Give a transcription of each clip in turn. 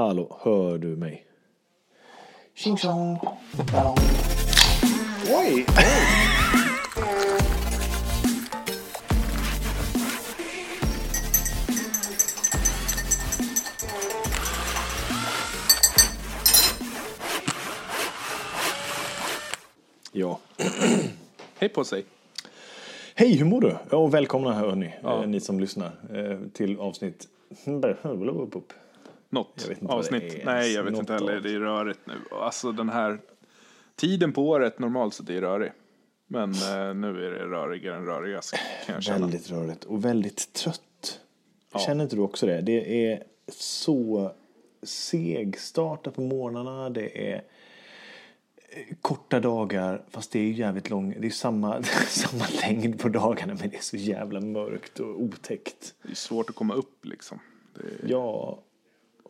Hallå, hör du mig? Tjing tjong. Oj! Ja. Hej på sig. Hej, hur mår du? Ja, och välkomna hörni, Ja. eh, ni som lyssnar eh, till avsnitt... Något avsnitt. Nej, jag vet Något inte heller. Det är rörigt nu. Alltså den här tiden på året normalt sett är rörig. Men eh, nu är det rörigare än rörigast kan jag känna. Väldigt rörigt och väldigt trött. Ja. Känner inte du också det? Det är så segstartat på morgnarna. Det är eh, korta dagar, fast det är jävligt lång. Det är samma, samma längd på dagarna, men det är så jävla mörkt och otäckt. Det är svårt att komma upp liksom. Är, Ja,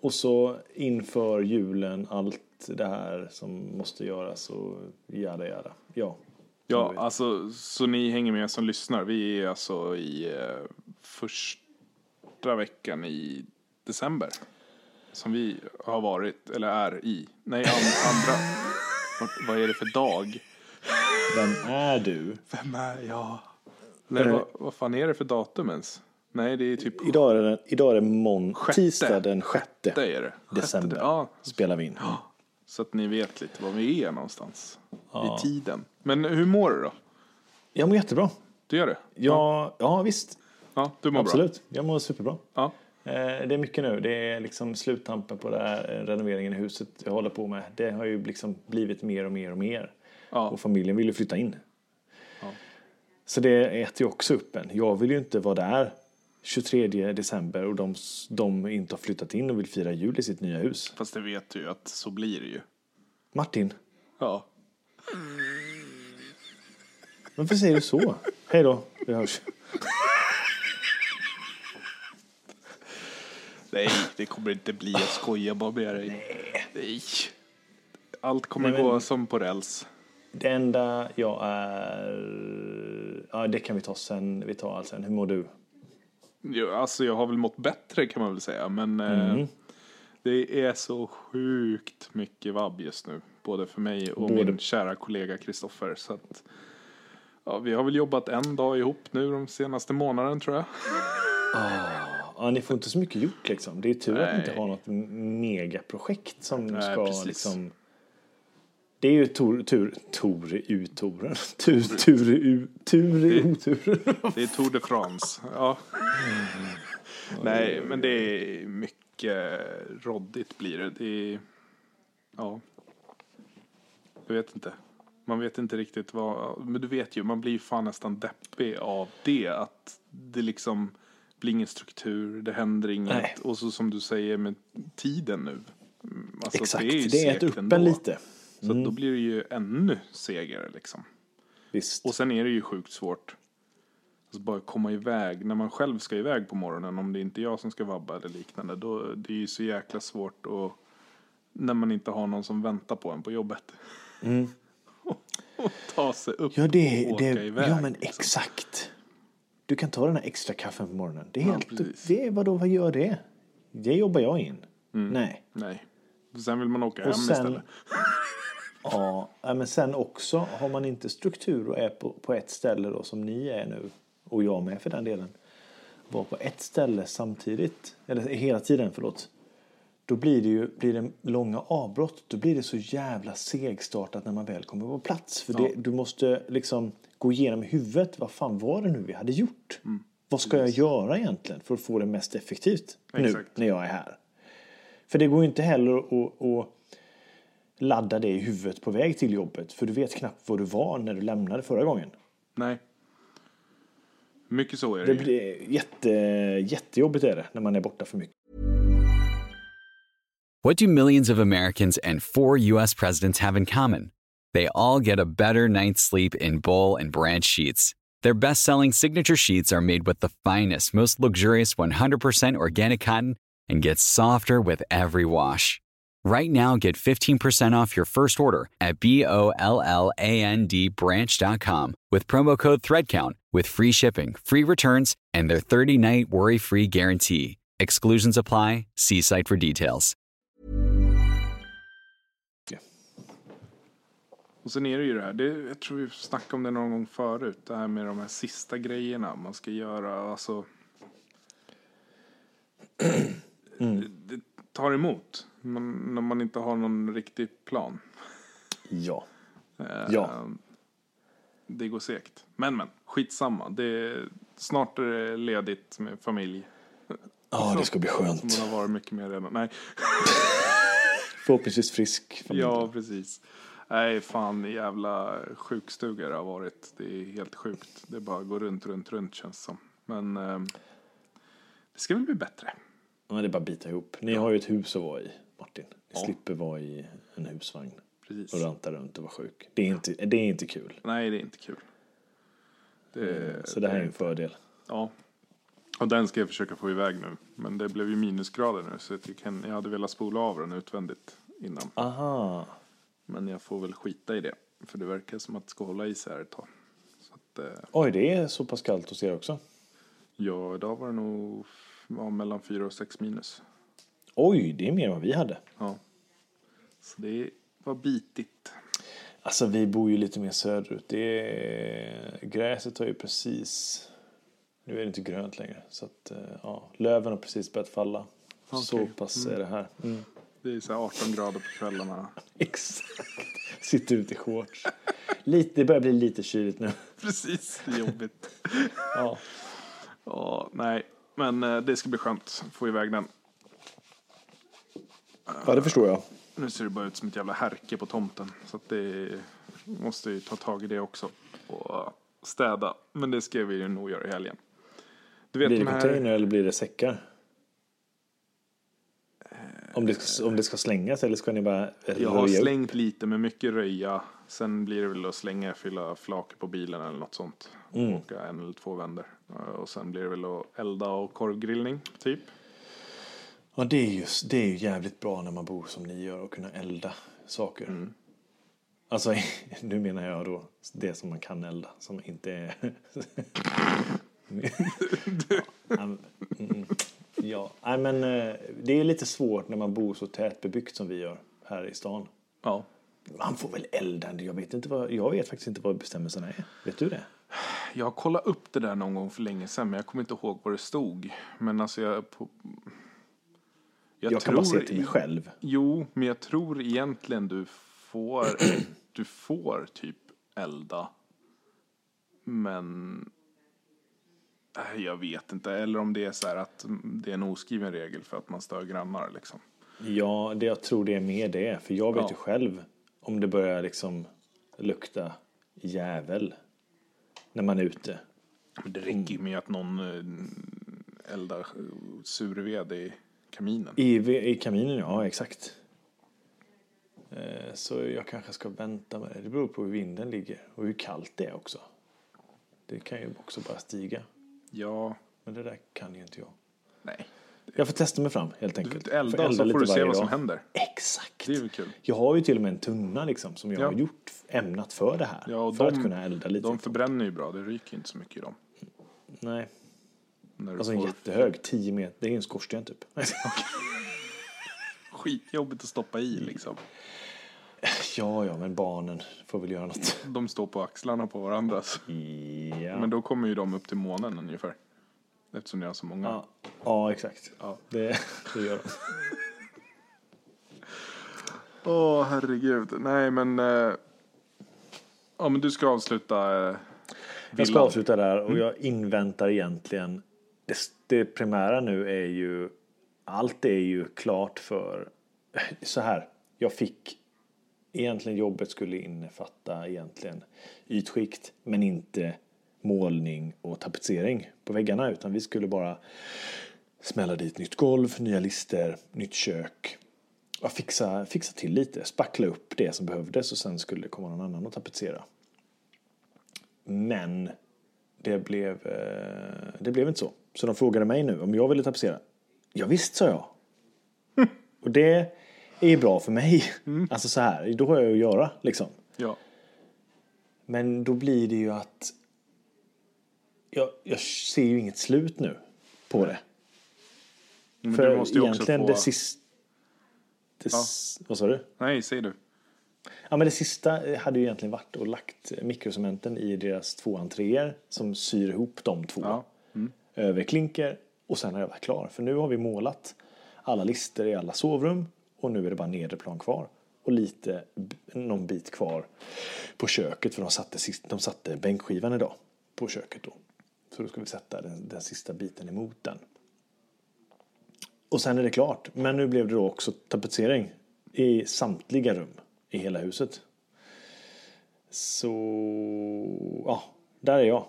och så inför julen allt det här som måste göras och jada jada. Ja. ja, alltså så ni hänger med som lyssnar. Vi är alltså i eh, första veckan i december. Som vi har varit, eller är i. Nej, an, andra. Vad- vad är det för dag? Vem är du? Vem är jag? Eh. vad, vad fan är det för datum ens? Nej, det är typ Idag är det, idag är det mån, Sjätte. tisdag den sjätte det är det. Sjätte, december. Ja, Spelar vi in. så att ni vet lite var vi är någonstans i tiden. Men hur mår du då? Jag mår jättebra. Du gör det? Ja, ja visst. Ja, du mår bra? Absolut. Jag mår superbra. Ja. Eh, Det är mycket nu. Det är liksom sluttampen på det här eh, renoveringen i huset jag håller på med. Det har ju liksom blivit mer och mer och mer. Ja. Och familjen vill ju flytta in. Ja. Så det äter ju också upp en. Jag vill ju inte vara där 23 december och de, de inte har flyttat in och vill fira jul i sitt nya hus. Fast det vet du ju att så blir det ju. Martin, Ja. varför säger du så? Hej då, vi hörs. Nej, det kommer inte bli. Jag skojar bara med dig. Nej. Allt kommer Nej, men- gå som på räls. Det enda jag är... Ja, det kan vi ta sen. Vi tar allt sen. Hur mår du? Jo, Alltså jag har väl mått bättre kan man väl säga. Men eh, det är så sjukt mycket vabb just nu. Både för mig och Både- min kära kollega Kristoffer. Så att, ja, vi har väl jobbat en dag ihop nu de senaste månaden tror jag. Ja, ni får inte så mycket gjort liksom. Det är tur att ni inte Nej. har något megaprojekt som Nej, ska precis. liksom... Det är ju tur, tur, tur i uturen. Tur, tur, u- tur i oturen. Det är Tour de France. Ja. Nej, men det är mycket råddigt blir det. Det är, ja. Jag vet inte. Man vet inte riktigt vad, men du vet ju, man blir ju fan nästan deppig av det. Att det liksom blir ingen struktur, det händer inget. Nej. Och så som du säger med tiden nu. Mm, Alltså, Exakt, ju det äter segt upp ändå. lite. Så att då blir det ju ännu segare liksom. Visst. Och sen är det ju sjukt svårt. Alltså bara komma iväg. När man själv ska iväg på morgonen. Om det inte är jag som ska vabba eller liknande. Då det är ju så jäkla svårt. Och när man inte har någon som väntar på en på jobbet. och ta sig upp Ja, det, och åka det, iväg. ja men liksom. exakt. Du kan ta den här extra kaffen på morgonen. Det är Ja, helt... precis. det, vadå, vad gör det? Det jobbar jag in. Nej. Nej. Sen vill man åka Och hem sen, istället. ja, ja, men sen också har man inte struktur och är på, på ett ställe då som ni är nu och jag med för den delen. Var på ett ställe samtidigt, eller hela tiden, förlåt. Då blir det ju blir det långa avbrott. Då blir det så jävla segstartat när man väl kommer på plats. För det, du måste liksom gå igenom i huvudet. Vad fan var det nu vi hade gjort? Mm. Vad ska jag göra egentligen för att få det mest effektivt nu Exakt. när jag är här? För det går ju inte heller att ladda det i huvudet på väg till jobbet. För du vet knappt var du var när du lämnade förra gången. Nej. Mycket så är det, Det blir jätte, jättejobbigt är det när man är borta för mycket. What do millions of Americans and four U.S. presidents have in common? They all get a better night's sleep in Bowl and Branch sheets. Their best selling signature sheets are made with the finest, most luxurious 100% organic cotton and get softer with every wash. Right now, get 15% off your first order at B-O-L-L-A-N-D branch.com with promo code THREADCOUNT with free shipping, free returns, and their 30-night worry-free guarantee. Exclusions apply. See site for details. Och sen är det ju det här, det, jag tror vi snackade om det någon gång förut, det här med de här sista grejerna man ska göra, alltså... Mm. Det, det tar emot. Man, när man inte har någon riktig plan. Ja. Eh, Ja. Det går segt. Men men, skitsamma. Det, snart är det ledigt med familj. Ja, det ska bli Som skönt. man har varit mycket mer redan. Nej, Förhoppningsvis frisk familj. ja precis. Nej, fan jävla sjukstuga det har varit. Det är helt sjukt. Det bara går runt, runt, runt känns som. Men eh, det ska väl bli bättre. Men det är bara bita ihop. Ni har ju ett hus att vara i, Martin. Ni Ja. slipper vara i en husvagn Precis. och ranta runt och vara sjuk. Det är inte, det är inte kul. Nej, det är inte kul. Det, Så det här är en fördel. Ja. Och den ska jag försöka få iväg nu. Men det blev ju minusgrader nu så jag, kan, jag hade velat spola av den utvändigt innan. Aha. Men jag får väl skita i det. För det verkar som att det ska hålla i sig här ett tag. Att, eh, Oj, det är så pass kallt hos er också. ja, idag var det nog ja, mellan 4 och 6 minus. Oj, det är mer än vad vi hade. Ja. Så det var bitigt. Alltså vi bor ju lite mer söderut. Det är... Gräset har ju precis... Nu är det inte grönt längre. Så att, eh, ja, löven har precis börjat falla. Så Okej. pass är det här. Mm. Det är så här 18 grader på kvällarna. Exakt. Sitter ute i shorts. Lite, det börjar bli lite kyligt nu. Precis, det är jobbigt. Ja. Ja, nej. Men eh, det ska bli skönt att få iväg den. Ja, det förstår jag. Nu ser det bara ut som ett jävla härke på tomten. Så att det måste ju ta tag i det också. Och städa. Men det ska vi ju nog göra i helgen. Du vet Blir det de här... container eller blir det säckar? Om det, ska, om det ska slängas eller ska ni bara Jag har röja upp? slängt lite med mycket röja. Sen blir det väl att slänga, fylla flak på bilen eller något sånt. Mm. Åka en eller två vändor. Och sen blir det väl att elda och korvgrillning, typ. Ja, det är, just, det är ju jävligt bra när man bor som ni gör och kunna elda saker. Mm. Alltså, nu menar jag då det som man kan elda, som inte är... ja, mm, ja, nej men eh, det är lite svårt när man bor så tätbebyggt som vi gör här i stan. Ja. Man får väl elda, jag vet, inte vad, jag vet faktiskt inte vad bestämmelserna är. Vet du det? Jag har kollat upp det där någon gång för länge sedan, men jag kommer inte ihåg vad det stod. Men alltså jag... På, Jag, kan bara se till mig själv. Jo, men jag tror egentligen du får, du får typ elda. Men Nej, jag vet inte. Eller om det är så här att det är en oskriven regel för att man stör grannar liksom. Ja, det, jag tror det är mer det. För jag vet Ja. ju själv om det börjar liksom lukta jävel när man är ute. Det räcker ju med att någon eh, eldar surved i kaminen. I, I kaminen, ja exakt. Eh, Så jag kanske ska vänta med det. Det beror på hur vinden ligger och hur kallt det är också. Det kan ju också bara stiga. Ja, Men det där kan ju inte jag. nej. Jag får testa mig fram helt Du enkelt. får elda och elda så får du se vad som dag. händer. Exakt. Det är kul. Jag har ju till och med en tunna liksom som jag Ja. har gjort ämnat för det här. Ja, för de- att kunna elda lite. De förbränner ju bra, det ryker inte så mycket i dem. Nej, du alltså en får jättehög, 10 meter, det är en skorsten typ. skitjobbigt att stoppa i liksom. ja, ja, men barnen får väl göra något. De står på axlarna på varandras. Ja, Men då kommer ju de upp till månen ungefär. Eftersom ni har så många. ja, ja exakt. Ja. Det, det gör de. Åh herregud. Nej men. Eh, ja men du ska avsluta. Eh, Jag ska avsluta där och jag inväntar egentligen det, det primära nu är ju allt är ju klart för så här. Jag fick egentligen jobbet skulle innefatta egentligen ytskikt men inte målning och tapetsering på väggarna utan vi skulle bara smälla dit nytt golv, nya lister, nytt kök. och fixa, fixa till lite, spackla upp det som behövdes och sen skulle det komma någon annan och tapetsera. Men det blev, eh, det blev inte så. Så de frågade mig nu om jag ville tapetsera. Ja, visst, sa jag. Och det är ju bra för mig. Alltså så här, då har jag att göra liksom. Ja. Men då blir det ju att jag, jag ser ju inget slut nu på det. Men För du måste ju också egentligen få. det sista... Det, s- Vad sa du? Nej, säg du. Ja, men det sista hade ju egentligen varit och lagt mikrocementen i deras två entréer som syr ihop de två. Ja. Över klinker och sen har jag varit klar. För nu har vi målat alla lister i alla sovrum och nu är det bara nedre plan kvar. Och lite, någon bit kvar på köket för de satte, de satte bänkskivan idag på köket då. Så då ska vi sätta den, den sista biten emot den. Och sen är det klart. Men nu blev det då också tapetsering i samtliga rum i hela huset. Så, ja, där är jag.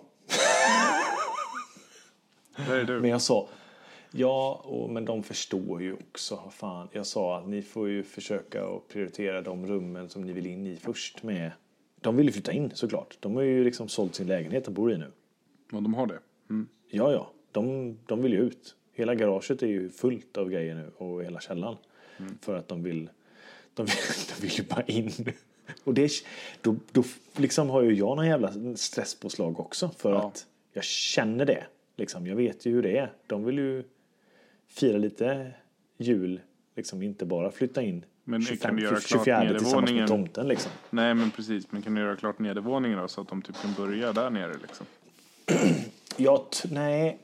Men jag sa, ja, och, men de förstår ju också. Fan. Jag sa att ni får ju försöka att prioritera de rummen som ni vill in i först med. De vill ju flytta in såklart. De har ju liksom sålt sin lägenhet de bor i nu. Och de har det. Mm. Ja, ja, de, de vill ju ut. Hela garaget är ju fullt av grejer nu och hela källaren. För att de vill, de vill, de vill ju bara in. Och det, då, då liksom har ju jag någon jävla stresspåslag också. För Ja. att jag känner det. Liksom, jag vet ju hur det är. De vill ju fira lite jul. Liksom inte bara flytta in Men 25, kan du göra klart 24 tillsammans med tomten liksom. Nej men precis, men kan du göra klart nedervåningen då så att de typ kan börja där nere liksom? Jag, nej,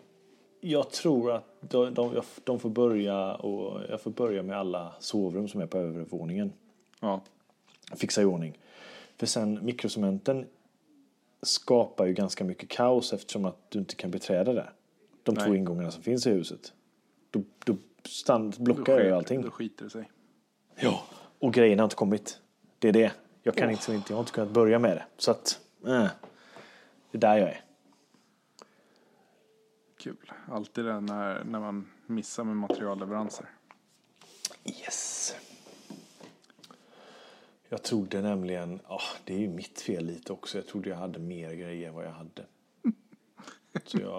jag tror att de, de, de får börja och jag får börja med alla sovrum som är på övervåningen. Ja, Fixa i ordning. För sen mikrocementen skapar ju ganska mycket kaos eftersom att du inte kan beträda där. De två Nej. ingångarna som finns i huset. Då, då stand, blockar ju allting. då skiter det sig. Ja. Och grejerna har inte kommit. Det är det. Jag kan inte, inte, jag har inte kunnat börja med det. Så att, eh, det är där jag är. Kul. Alltid det när, när man missar med materialleveranser. Yes. Jag trodde nämligen, ja det är ju mitt fel lite också, jag trodde jag hade mer grejer än vad jag hade. Så jag,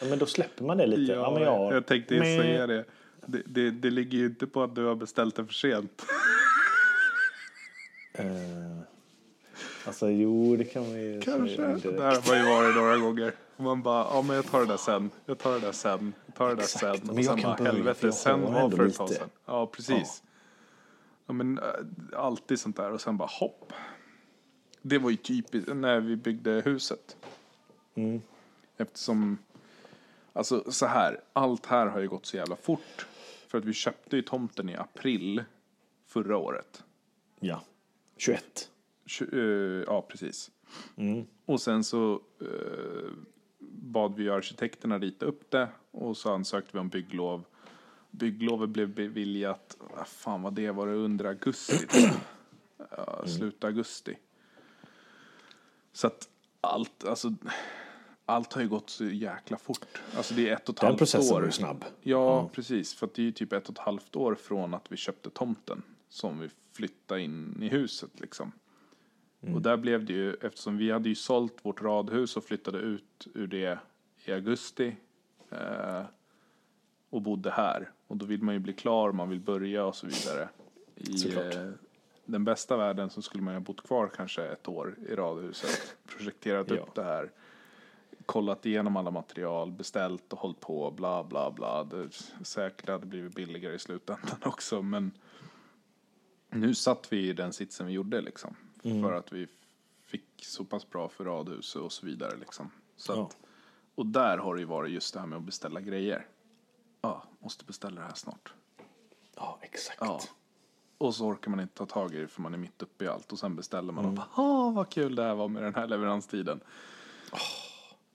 ja, men då släpper man det lite. Ja, men jag, jag tänkte ju men- säga det. Det, det. det ligger ju inte på att du har beställt det för sent. Eh, alltså jo, det kan man ju Kanske. indirekt. Där har ju varit några gånger. Man bara, ja men jag tar det där sen. Jag tar det där sen. Jag tar det där Exakt. sen. Men Och jag sen bara, börja, helvete, sen var för ett tag sedan. Ja, precis. Ja. Men äh, alltid sånt där. Och sen bara hopp. Det var ju typiskt när vi byggde huset. Mm. Eftersom, alltså så här, allt här har ju gått så jävla fort. För att vi köpte ju tomten i april förra året. Ja, 21. Tju- eh, ja, precis. Och sen så eh, bad vi arkitekterna rita upp det och så ansökte vi om bygglov. Bygglovet blev beviljat, fan vad det var, det under augusti. Ja, Slutet augusti. Så att allt, alltså allt har ju gått så jäkla fort. Alltså det är ett och ett Den halvt processen år. var ju snabb. Ja, precis. För det är ju typ ett och ett halvt år från att vi köpte tomten som vi flyttade in i huset liksom. Och där blev det ju, eftersom vi hade ju sålt vårt radhus och flyttade ut ur det i augusti eh, och bodde här. Och då vill man ju bli klar, man vill börja och så vidare. I eh, den bästa världen så skulle man ha bott kvar kanske ett år i radhuset, projekterat Ja. upp det här kollat igenom alla material, beställt och hållit på, bla bla bla. Det säkert hade blivit billigare i slutändan också, men nu satt vi i den sitsen vi gjorde liksom. För att vi fick så pass bra för radhus och så vidare liksom. Så Ja. att, och där har det ju varit just det här med att beställa grejer. Måste beställa det här snart. Ja, exakt. Ja. Och så orkar man inte ta tag i det för man är mitt uppe i allt. Och sen beställer man Mm. och bara, ah vad kul det här var med den här leveranstiden.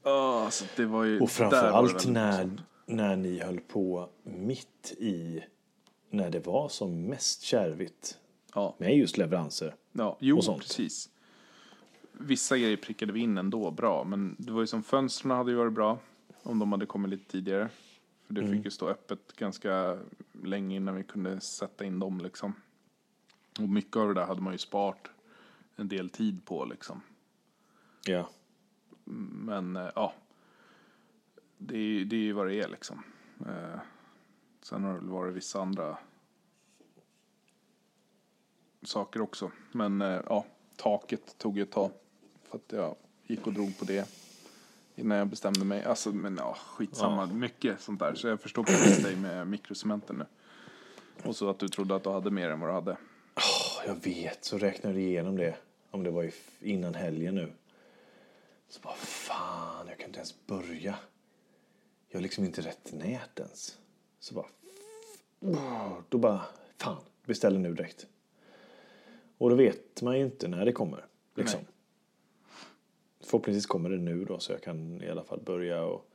Oh. så det var ju, Och framförallt när, när ni höll på mitt i när det var som mest kärvigt Ja, med just leveranser. ja jo och sånt. precis. Vissa grejer prickade vi in ändå bra. Men det var ju som fönstren hade ju varit bra. Om de hade kommit lite tidigare. För det Mm. fick ju stå öppet ganska länge innan vi kunde sätta in dem liksom. Och mycket av det där hade man ju sparat en del tid på liksom. Ja. Men eh, ja, det är, det är ju vad det är liksom. Eh, sen har det väl varit vissa andra saker också. Men eh, ja, taket tog ju ett tag. För att jag gick och drog på det innan jag bestämde mig. Alltså, men ja, skitsamma. Mycket sånt där. Så jag förstår precis dig med mikrocementen nu. Och så att du trodde att du hade mer än vad du hade. jag vet, så räknade jag igenom det. Om det var innan helgen nu. Så bara, fan, jag kan inte ens börja. Jag har liksom inte rätt nät ens. Så bara, då bara, fan, beställer nu direkt. Och då vet man ju inte när det kommer. Liksom. Nej. Förhoppningsvis kommer det nu då så jag kan i alla fall börja och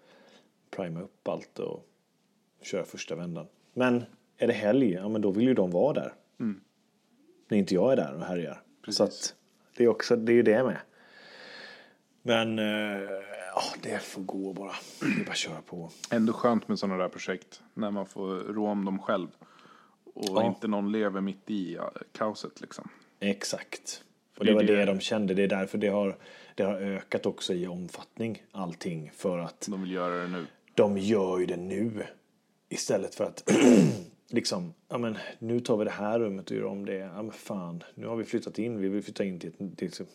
prima upp allt och köra första vändan. Men är det helg, ja men då vill ju de vara där. När inte jag är där och härjar. Så att det är också, det är ju det med. Men eh, ja, det får gå bara. Det är bara att köra på. Ändå skönt med sådana där projekt. När man får rå om dem själv. Och Ja. inte någon lever mitt i kaoset liksom. Exakt. Och det det var det- det de kände. Det är därför det har, det har ökat också i omfattning allting. För att De vill göra det nu. de gör ju det nu. Istället för att liksom, ja men nu tar vi det här rummet och gör om det. Ja men fan, nu har vi flyttat in. Vi vill flytta in till ett, till,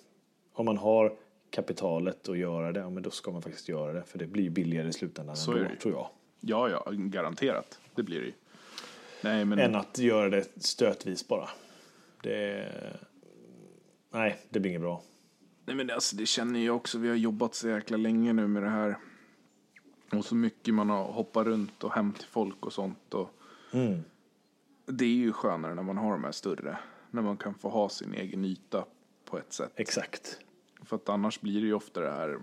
om man har kapitalet att göra det, ja men då ska man faktiskt göra det. För det blir billigare i slutändan Så ändå, tror jag. Ja, ja, garanterat. Det blir det ju. Nej, men Än att göra det stötvis bara. Det... Nej, det blir inget bra. Nej men alltså, det känner jag också. Vi har jobbat så jäkla länge nu med det här. Och så mycket man har hoppat runt och hem till folk och sånt. Och Det är ju skönare när man har de här större. När man kan få ha sin egen yta på ett sätt. Exakt. För att annars blir det ju ofta det här.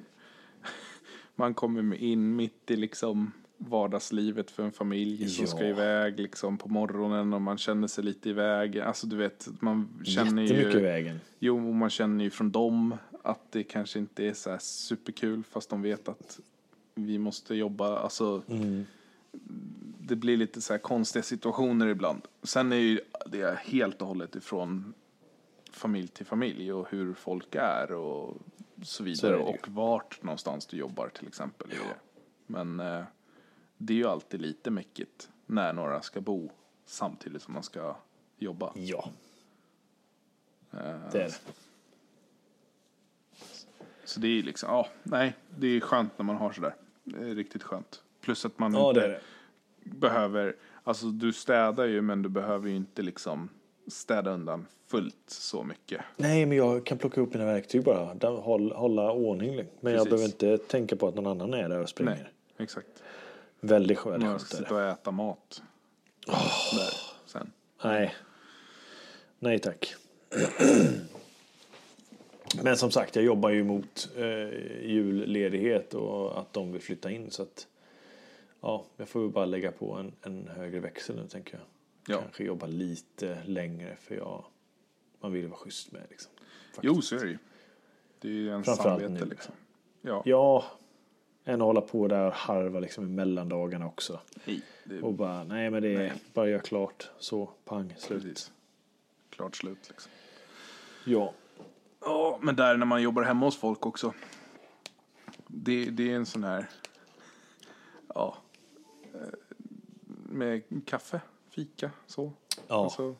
Man kommer in mitt i liksom vardagslivet för en familj som Ja. ska iväg liksom på morgonen och man känner sig lite iväg. Alltså du vet, man känner Jättemycket ju. i vägen. Jo, man känner ju från dem att det kanske inte är så superkul fast de vet att vi måste jobba. Alltså, Det blir lite så här konstiga situationer ibland. Sen är ju det helt och hållet ifrån familj till familj och hur folk är och så Så vidare. ju. och vart någonstans du jobbar till exempel. Men eh, det är ju alltid lite mäckigt när några ska bo samtidigt som man ska jobba. Ja, Eh, det är det. Så det är liksom, ja, nej, det är skönt när man har sådär. Det är riktigt skönt. Plus att man Ja, inte det det. behöver, alltså du städar ju men du behöver ju inte liksom städa undan fullt så mycket. Nej, men jag kan plocka upp mina verktyg bara. Där- hålla ordning. Men jag Precis. behöver inte tänka på att någon annan är där och springer. Nej, exakt. Väldigt skönt. Jag ska sitta och äta mat. Där, sen. Nej. Nej tack. Men som sagt, jag jobbar ju mot eh, julledighet och att de vill flytta in. Så att ja, jag får väl bara lägga på en, en högre växel nu tänker jag. Ja. Kanske jobba lite längre för jag, man vill vara schysst med liksom. Jo, så är det ju. Det är ju en samvete nu. liksom. Ja, Ja, än att hålla på där och harva liksom i mellandagarna också. nej, det Och bara, nej men det är bara göra klart. Så, pang, slut. precis. Klart slut liksom. Ja. Ja, men där när man jobbar hemma hos folk också. Det, det är en sån här, ja, eh, med kaffe, fika, så. Ja. Alltså,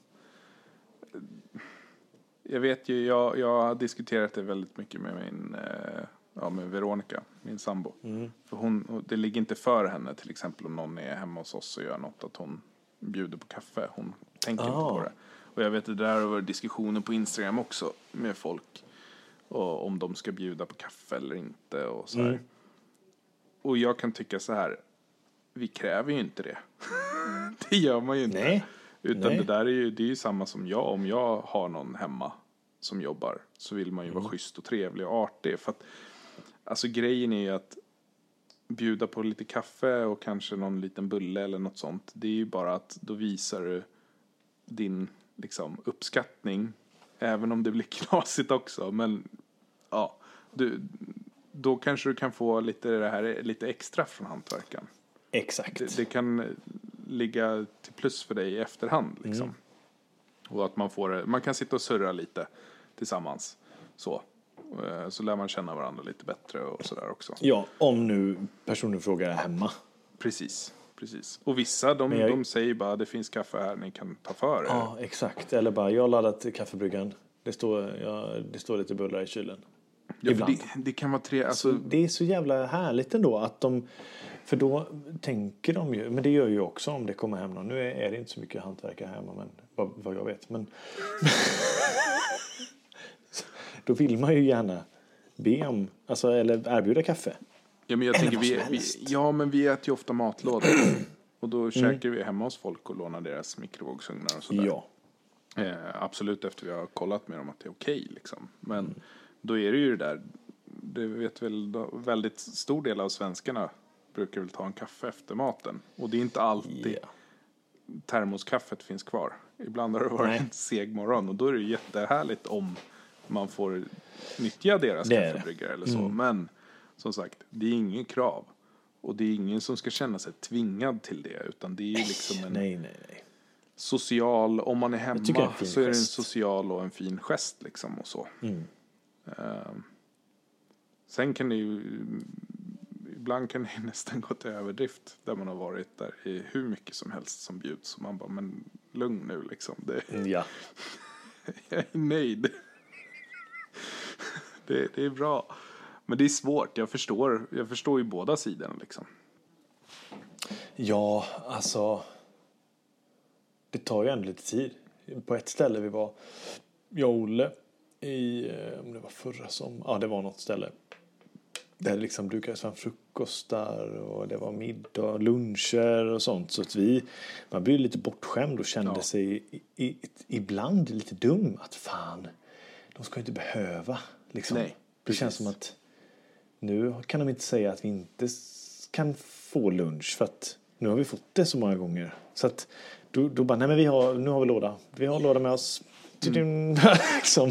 eh, jag vet ju, jag, jag har diskuterat det väldigt mycket med min, eh, ja med Veronica, min sambo. För hon, det ligger inte för henne till exempel om någon är hemma hos oss och gör något att hon bjuder på kaffe. Hon tänker inte Ah. på det. Och jag vet att det där har varit diskussioner på Instagram också med folk. Och om de ska bjuda på kaffe eller inte och så här. Och jag kan tycka så här, vi kräver ju inte det. det gör man ju inte. Nej. Utan Nej. det där är ju, det är ju samma som jag, om jag har någon hemma som jobbar så vill man ju Mm. vara schysst och trevlig och artig. För att, alltså grejen är ju att bjuda på lite kaffe och kanske någon liten bulle eller något sånt. Det är ju bara att då visar du din liksom, uppskattning. Även om det blir knasigt också. Men ja, du, då kanske du kan få lite, det här, lite extra från hantverkaren. Exakt. Det, det kan ligga till plus för dig i efterhand. Liksom. Och att man får man kan sitta och surra lite tillsammans. Så. Eh, Så lär man känna varandra lite bättre och sådär också. Ja, om nu personen i fråga är hemma. Precis, precis. Och vissa de, jag- de säger bara det finns kaffe här, ni kan ta för er. Ja, exakt. Eller bara, jag har laddat kaffebryggan. Det står, ja, det står lite bullar i kylen. Ja, ibland. det, det kan vara tre, alltså, Det är så jävla härligt ändå att de... För då tänker de ju, men det gör ju också om det kommer hem någon. Nu är, är det inte så mycket hantverkare hemma, men vad, vad jag vet. Men då vill man ju gärna be om, alltså, eller erbjuda kaffe. Ja, men jag Eller tänker, vad vi, som vi, helst. ja, men vi äter ju ofta matlådor. Och då Mm. käkar vi hemma hos folk och lånar deras mikrovågsugnar och sådär. Ja. Eh, absolut efter vi har kollat med dem att det är okej liksom. Men Mm. då är det ju det där, det vet väl då, väldigt stor del av svenskarna brukar väl ta en kaffe efter maten. Och det är inte alltid Ja. termoskaffet finns kvar. Ibland har det varit Nej. en seg morgon och då är det jättehärligt om man får nyttja deras Det är det. Mm. kaffebryggare eller så. Men som sagt, det är ingen krav. Och det är ingen som ska känna sig tvingad till det. Utan det är liksom en Nej, nej, nej. social, om man är hemma är så är det en social och en fin gest liksom och så. Mm. Ehm, sen kan det ju, ibland kan det nästan gå till överdrift där man har varit där i hur mycket som helst som bjuds. Och man bara, men lugn nu liksom. Det, Ja. jag är nöjd. Det, det är bra. Men det är svårt, jag förstår, jag förstår ju båda sidorna liksom. Ja, alltså. Det tar ju ändå lite tid. På ett ställe vi var, jag och Olle, i, eh, om det var förra som, ja det var något ställe. Där det liksom dukades fram frukostar och det var middag, luncher och sånt. Så att vi, man blev lite bortskämd och kände Ja. sig i, i, ibland lite dum. Att fan, de ska ju inte behöva. Liksom. Nej, det känns som att nu kan de inte säga att vi inte kan få lunch för att nu har vi fått det så många gånger. Så att då, då bara, nej men vi har, nu har vi låda. Vi har låda med oss. Mm. liksom,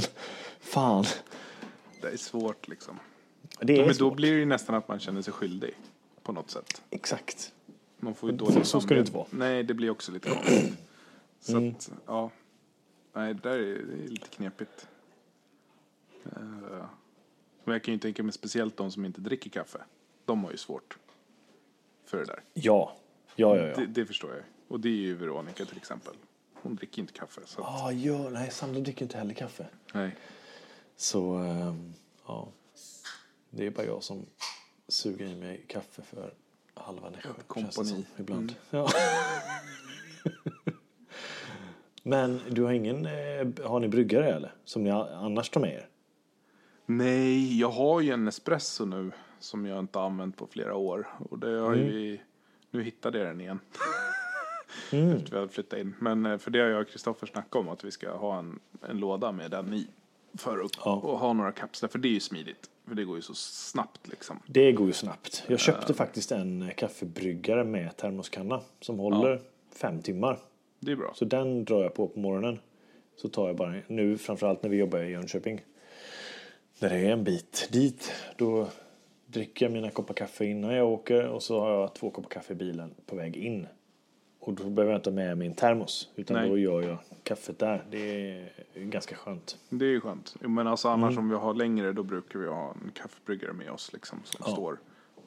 fan. Det är svårt liksom. Det är Men då svårt. blir det ju nästan att man känner sig skyldig på något sätt. Exakt. Man får ju dåligt så ska det inte vara. Nej, det blir också lite konstigt. Så Mm. att, ja. Nej, det där är, det är lite knepigt. Eh, Men jag kan ju tänka mig speciellt de som inte dricker kaffe. De har ju svårt för det där. Ja. Ja, ja, ja. Det, det förstår jag. Och det är ju Veronica till exempel. Hon dricker inte kaffe. Så att, Ah, ja, nej, Sandra dricker inte heller kaffe. nej. Så, ehm, ja. Det är bara jag som suger i mig kaffe för halva det kompani. Ibland. Mm. Ja. Men du har ingen, eh, har ni bryggare eller? Som ni annars tar med er? Nej, jag har ju en espresso nu som jag inte har använt på flera år. Och det har Mm. ju, nu hittade jag den igen. Efter vi hade flyttat in. Men eh, för det har jag och Kristoffer snackat om att vi ska ha en, en låda med den i. För att Ja. och ha några kapslar, för det är ju smidigt. För det går ju så snabbt liksom. Det går ju snabbt. Jag köpte faktiskt en eh, kaffebryggare med termoskanna som håller fem timmar. Det är bra. Så den drar jag på på morgonen. Så tar jag bara nu framförallt när vi jobbar i Jönköping. Det är en bit dit. Då dricker jag mina koppar kaffe innan jag åker och så har jag två koppar kaffe i bilen på väg in. Och då behöver jag inte ha med min termos utan Nej. då gör jag kaffet där. Det är ganska skönt. Det är ju skönt. Men alltså annars om vi har längre då brukar vi ha en kaffebryggare med oss liksom. Som Ja. står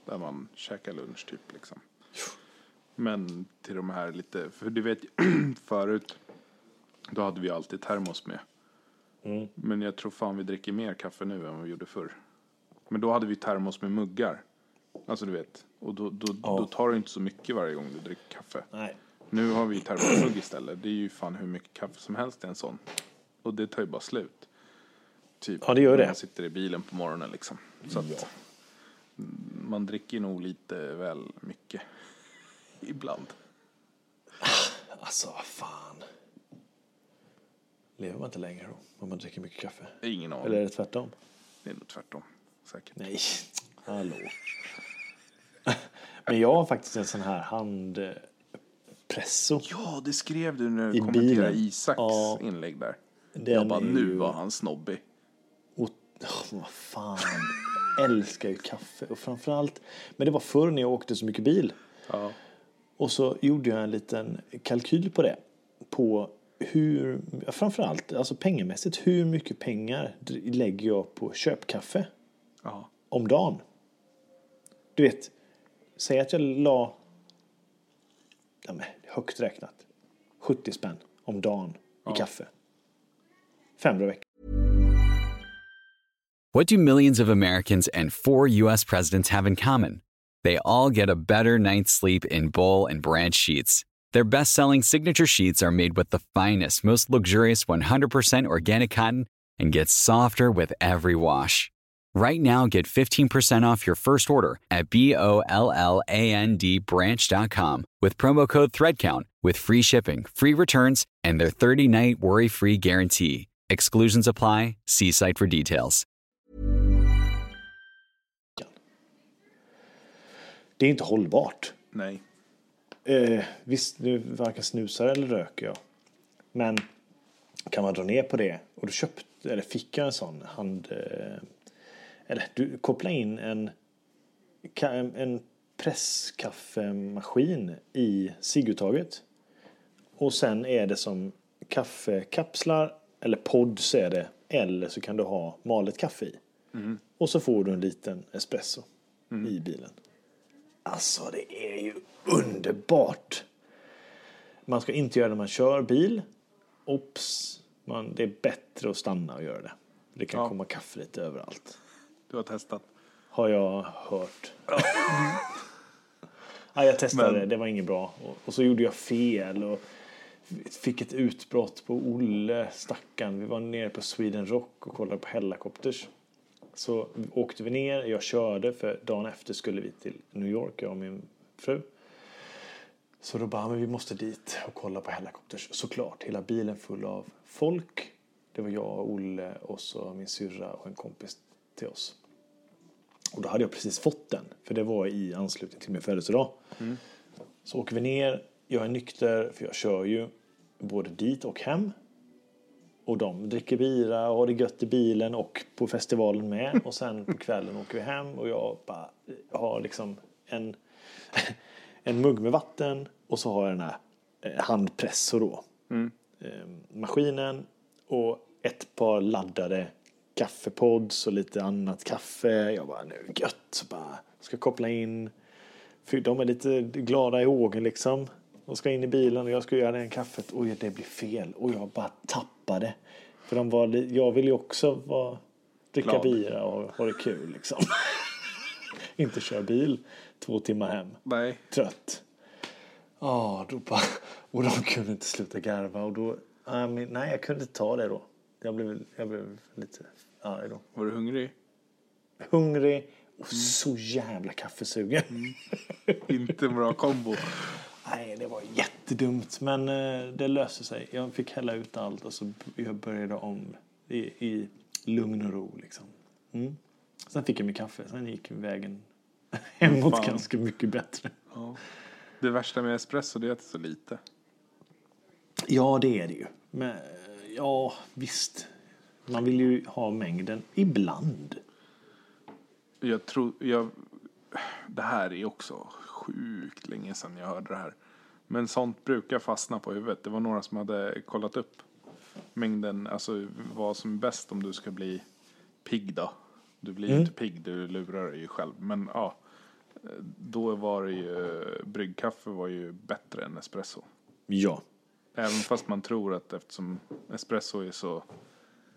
där man käkar lunch typ liksom. Men till de här lite, för du vet förut då hade vi alltid termos med. Mm. Men jag tror fan vi dricker mer kaffe nu än vad vi gjorde förr. Men då hade vi termos med muggar. Alltså du vet. Och då, då, Ja. då tar du inte så mycket varje gång du dricker kaffe. Nej. Nu har vi termosmugg istället. Det är ju fan hur mycket kaffe som helst i en sån. Och det tar ju bara slut. Typ Ja, det gör när det. man sitter i bilen på morgonen liksom. Så att Ja. man dricker nog lite väl mycket. Ibland. Alltså vad fan. Lever man inte längre då? Om man dricker mycket kaffe? Ingen aning. Eller är det tvärtom? Det är nog tvärtom. Säkert. Nej. Hallå. Men jag har faktiskt en sån här handpresso. Ja, det skrev du när du I kommenterade bilen. Isaks Ja. inlägg där. Jag bara, nu ju- var han snobbig. Och, oh, vad fan. Älskar ju kaffe. Och framförallt, men det var förr när jag åkte så mycket bil. Ja. Och så gjorde jag en liten kalkyl på det. På hur, framförallt, alltså pengamässigt, hur mycket pengar lägger jag på köpkaffe ja. om dagen? Du vet, säg att jag la, ja men högt räknat, 70 spänn om dagen i kaffe. Fem dagar i veckan. What do millions of Americans and four U.S. presidents have in common? They all get a better night's sleep in Bowl and Branch sheets. Their best selling signature sheets are made with the finest, most luxurious 100% organic cotton and get softer with every wash. Right now, get 15% off your first order at B O L L A N D branch.com with promo code THREADCOUNT with free shipping, free returns, and their 30 night worry free guarantee. Exclusions apply. See site for details. Det är inte hållbart. Nej. Eh, visst, nu varken snusar eller röker jag. Men kan man dra ner på det? Och då köpte, eller fick jag en sån hand... Eh, eller du koppla in en, en presskaffemaskin i cigguttaget. Och sen är det som kaffekapslar, eller pods är det. Eller så kan du ha malet kaffe i. Och så får du en liten espresso i bilen. Alltså det är ju underbart. Man ska inte göra det när man kör bil. Ops, man, det är bättre att stanna och göra det. Det kan Ja. komma kaffe lite överallt. Du har testat. Har jag hört. ja, jag testade, Men- det var inget bra. Och, och så gjorde jag fel och fick ett utbrott på Olle, stackarn. Vi var nere på Sweden Rock och kollade på Hellacopters. Så åkte vi ner, jag körde för dagen efter skulle vi till New York, jag och min fru. Så då bara, men vi måste dit och kolla på Hellacopters. Såklart, hela bilen full av folk. Det var jag, Olle och så min syrra och en kompis till oss. Och då hade jag precis fått den, för det var i anslutning till min födelsedag. Så åker vi ner, jag är nykter, för jag kör ju både dit och hem. Och de dricker bira och har det gött i bilen och på festivalen med. Och sen på kvällen åker vi hem och jag bara har liksom en, en mugg med vatten och så har jag den här eh, handpresso då. Eh, maskinen och ett par laddade kaffepods och lite annat kaffe. Jag bara, nu det gött. Så bara, ska koppla in. För de är lite glada i hågen liksom. De ska in i bilen och jag ska göra den kaffet. Oj, det blir fel. Och jag bara tappade. För de var, jag vill ju också vara, dricka bira och ha det kul liksom. Inte köra bil två timmar hem Nej. trött. Ja, då bara, och de kunde inte sluta garva och då, nej, jag kunde inte ta det då. Jag blev, jag blev lite arg då. Var du hungrig? Hungrig och så jävla kaffesugen. Inte en bra kombo. Nej, det var jättedumt men eh, det löste sig. Jag fick hälla ut allt och så jag började om i, i lugn och ro liksom. Mm. Sen fick jag min kaffe, sen gick vägen hemåt Fan. ganska mycket bättre. Ja. Det värsta med espresso det är att det är så lite. Ja, det är det ju. Men ja, visst. Man vill ju ha mängden ibland. Jag tror, jag, det här är också sjukt länge sedan jag hörde det här. Men sånt brukar fastna på huvudet. Det var några som hade kollat upp mängden, alltså vad som är bäst om du ska bli pigg då. Du blir ju inte pigg, du lurar dig ju själv. Men ja, då var det ju, bryggkaffe var ju bättre än espresso. Ja. Även fast man tror att eftersom espresso är så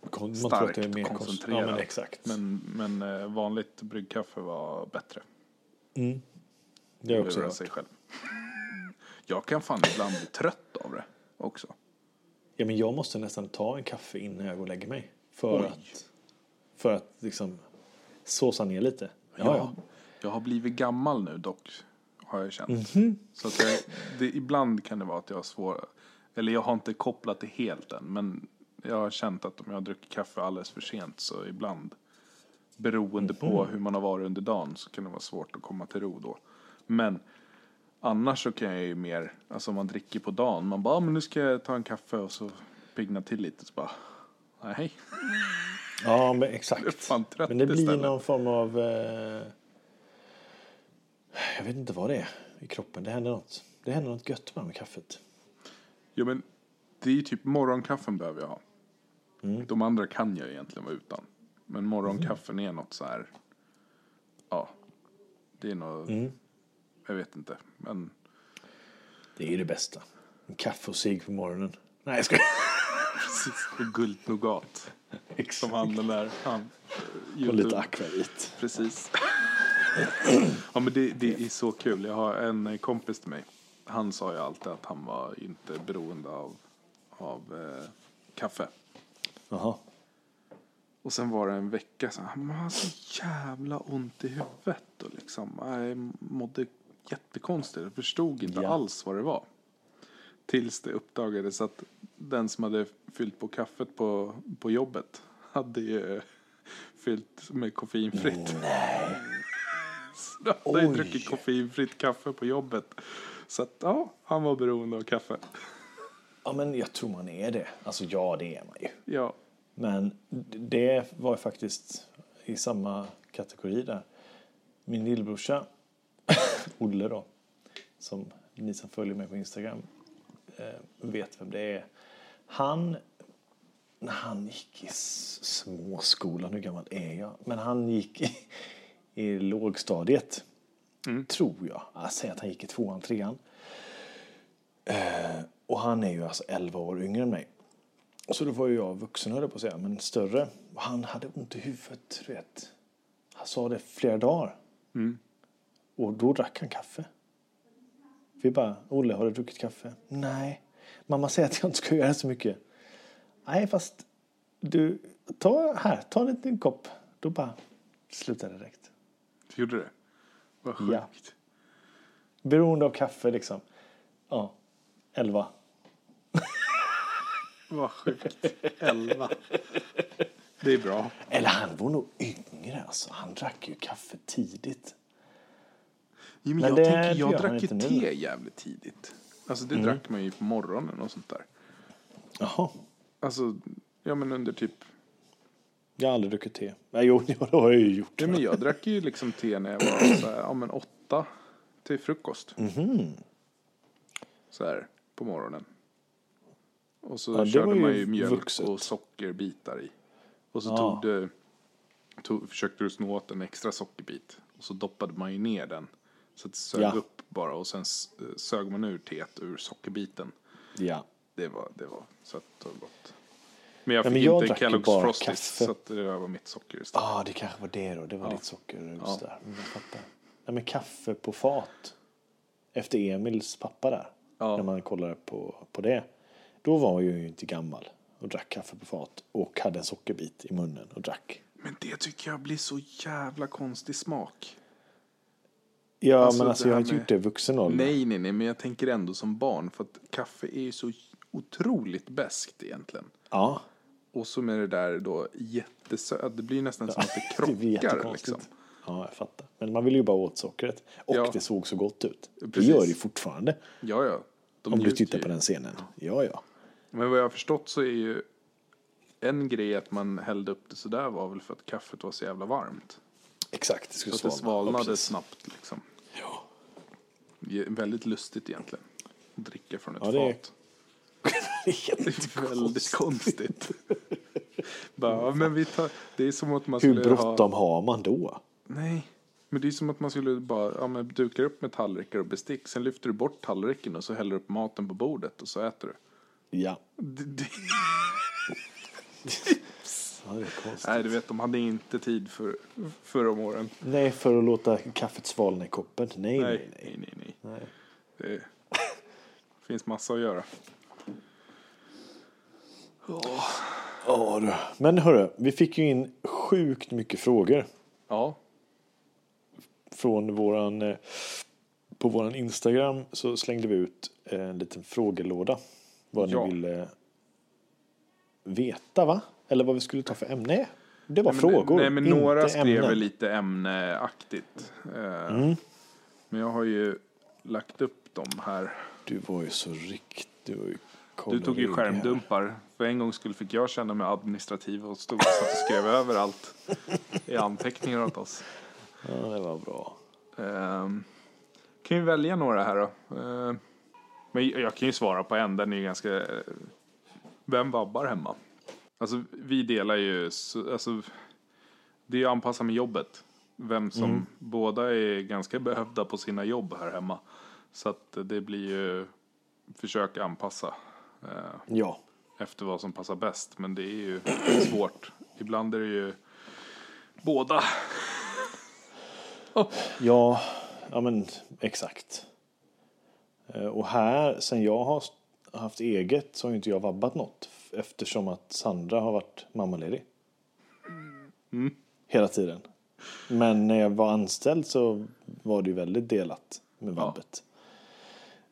Kon- man starkt tror att det är mer koncentrerat. Ja, men exakt. Men, men eh, vanligt bryggkaffe var bättre. det har jag också hört. sig själv. Jag kan fan ibland bli trött av det också. Ja, men jag måste nästan ta en kaffe innan jag går och lägger mig. För Oj. att, för att liksom såsa ner lite. Ja, jag, ja. jag har blivit gammal nu dock, har jag känt. Mhm. Så att jag, det, ibland kan det vara att jag har svårt, eller jag har inte kopplat det helt än, men jag har känt att om jag druckit kaffe alldeles för sent så ibland, beroende Mhm. på hur man har varit under dagen, så kan det vara svårt att komma till ro då. Men annars så kan jag ju mer, alltså man dricker på dagen, man bara, ah, men nu ska jag ta en kaffe och så pigna till lite, så bara, nej. ja, men exakt. trött Men det blir istället. någon form av... Eh, jag vet inte vad det är i kroppen. Det händer något. Det händer något gött med, med kaffet. Ja men det är ju typ morgonkaffen behöver jag ha. De andra kan jag egentligen vara utan. Men morgonkaffen är något så här. Ja. Det är något. Jag vet inte. Men Det är ju det bästa. En kaffe och cigg på morgonen. Nej, jag ska... precis. Och guldnougat. Som han den där. Han. Och lite akvavit. Precis. ja men det, det är så kul. Jag har en kompis till mig. han sa ju alltid att han var inte beroende av, av eh, kaffe. Jaha. Och sen var det en vecka så han hade så jävla ont i huvudet och liksom. Jag mådde jättekonstigt. Jag förstod inte Ja. alls vad det var. Tills det uppdagades att den som hade fyllt på kaffet på, på jobbet hade ju fyllt med koffeinfritt. Nej. Så han hade druckit koffeinfritt kaffe på jobbet. Så att ja, han var beroende av kaffe. Ja, men jag tror man är det. Alltså ja, det är man ju. Ja, Men det var faktiskt i samma kategori där. Min lillbrorsa, Olle då, som ni som följer mig på Instagram eh, vet vem det är. Han, när han gick i småskolan, hur gammal är jag? Men han gick i, i lågstadiet, tror jag. Jag säger att han gick i tvåan, trean. Eh, och han är ju alltså 11 år yngre än mig. Så då var ju jag vuxen höll på att säga, men större. Och han hade ont i huvudet, du vet. Han sa det flera dagar. Och då drack han kaffe. Vi bara, Olle, har du druckit kaffe? Nej. Mamma säger att jag inte ska göra så mycket. Nej, fast du, ta här, ta en liten kopp. Då bara slutade det direkt. gjorde det? Vad sjukt. Ja. Beroende av kaffe liksom. Ja, 11. Vad sjukt. Elva. Det är bra. Eller han var nog yngre alltså. Han drack ju kaffe tidigt. Jo, men Men jag det tänker, jag drack ju inte nu. te jävligt tidigt. Alltså det drack man ju på morgonen och sånt där. Jaha. Alltså, ja men under typ, Jag har aldrig druckit te. Nej, jo, det har jag ju gjort. ja men jag drack ju liksom te när jag var så här, ja men åtta till frukost. Mhm. Så här, på morgonen. Och så Ja, körde ju man ju mjölk vuxet. och sockerbitar i. Och så Ja. tog du, tog, försökte du snå åt en extra sockerbit. Och så doppade man ju ner den. Så att det sög Ja. upp bara och sen sög man ur teet ur sockerbiten. Ja. Det var, det var sött och gott. Men jag Ja, fick men jag inte Kellogg's Frosties kaffe. så att det var mitt socker istället. ah, det kanske var det då. Det var Ja. ditt sockerrus Ja. där. Mm, jag fattar. Nej, men kaffe på fat. Efter Emils pappa där. Ja. När man kollar på, på det. Då var jag ju inte gammal och drack kaffe på fat. Och hade en sockerbit i munnen och drack. Men det tycker jag blir så jävla konstig smak. Ja, Alltså, men alltså det jag har inte med- gjort det i vuxen ålder. Nej, nej, nej, men jag tänker ändå som barn. För att kaffe är ju så otroligt beskt egentligen. Ja, Och så med det där då jättesött. Det blir nästan som att det det krockar jättekonstigt. liksom. Ja, jag fattar. Men man vill ju bara åt sockret. Och Ja. det såg så gott ut. Det Precis. gör det ju fortfarande. Ja, ja. De Om du tittar ju. på den scenen. Ja, ja. Men vad jag har förstått så är ju en grej att man hällde upp det sådär var väl för att kaffet var så jävla varmt. Exakt, det skulle Så att det svalna. Ja, svalnade precis. snabbt liksom. Väldigt lustigt egentligen. Att dricka från ett Ja, det fat. det är Det är väldigt konstigt. Bara, men vi tar, det är som att man Hur skulle ha... bråttom har man då? Nej. Men det är som att man skulle bara, ja men dukar upp med tallrikar och bestick. Sen lyfter du bort tallriken och så häller upp maten på bordet och så äter du. Ja. Det, det, ja det är konstigt. nej, du vet, de hade inte tid för, för om åren. Nej, för att låta kaffet svalna i koppen. Nej, nej, Nej, nej. nej, nej. Det finns massa att göra. Ja, du. Men hörru, vi fick ju in sjukt mycket frågor Ja, från våran... eh, På våran Instagram så slängde vi ut en liten frågelåda. Vad Ja. ni ville veta, va? Eller vad vi skulle ta för ämne. Det var nej, men, frågor, Nej, men några skrev ämnen. lite ämneaktigt. Eh, Mm. Men jag har ju lagt upp dem här. Du var ju så riktigt... Du, Du tog ju här. skärmdumpar. För en gång skulle fick jag känna mig administrativ och stod satt och skrev över allt i anteckningar åt oss. Ja, det var bra. Ehm, kan ju välja några här då. Ehm, men jag kan ju svara på en. Den är ju ganska... Vem vabbar hemma? Alltså vi delar ju... så- Alltså, det är ju anpassat med jobbet. Vem som... Båda är ganska behövda på sina jobb här hemma. Så att det blir ju... Försöka anpassa. eh, Ja. efter vad som passar bäst. Men det är ju svårt. Ibland är det ju båda. Ja, ja men exakt. Eh, Och här, sen jag har haft eget så har ju inte jag vabbat något. Eftersom att Sandra har varit mammaledig. Hela tiden. Men när jag var anställd så var det ju väldigt delat med vabbet.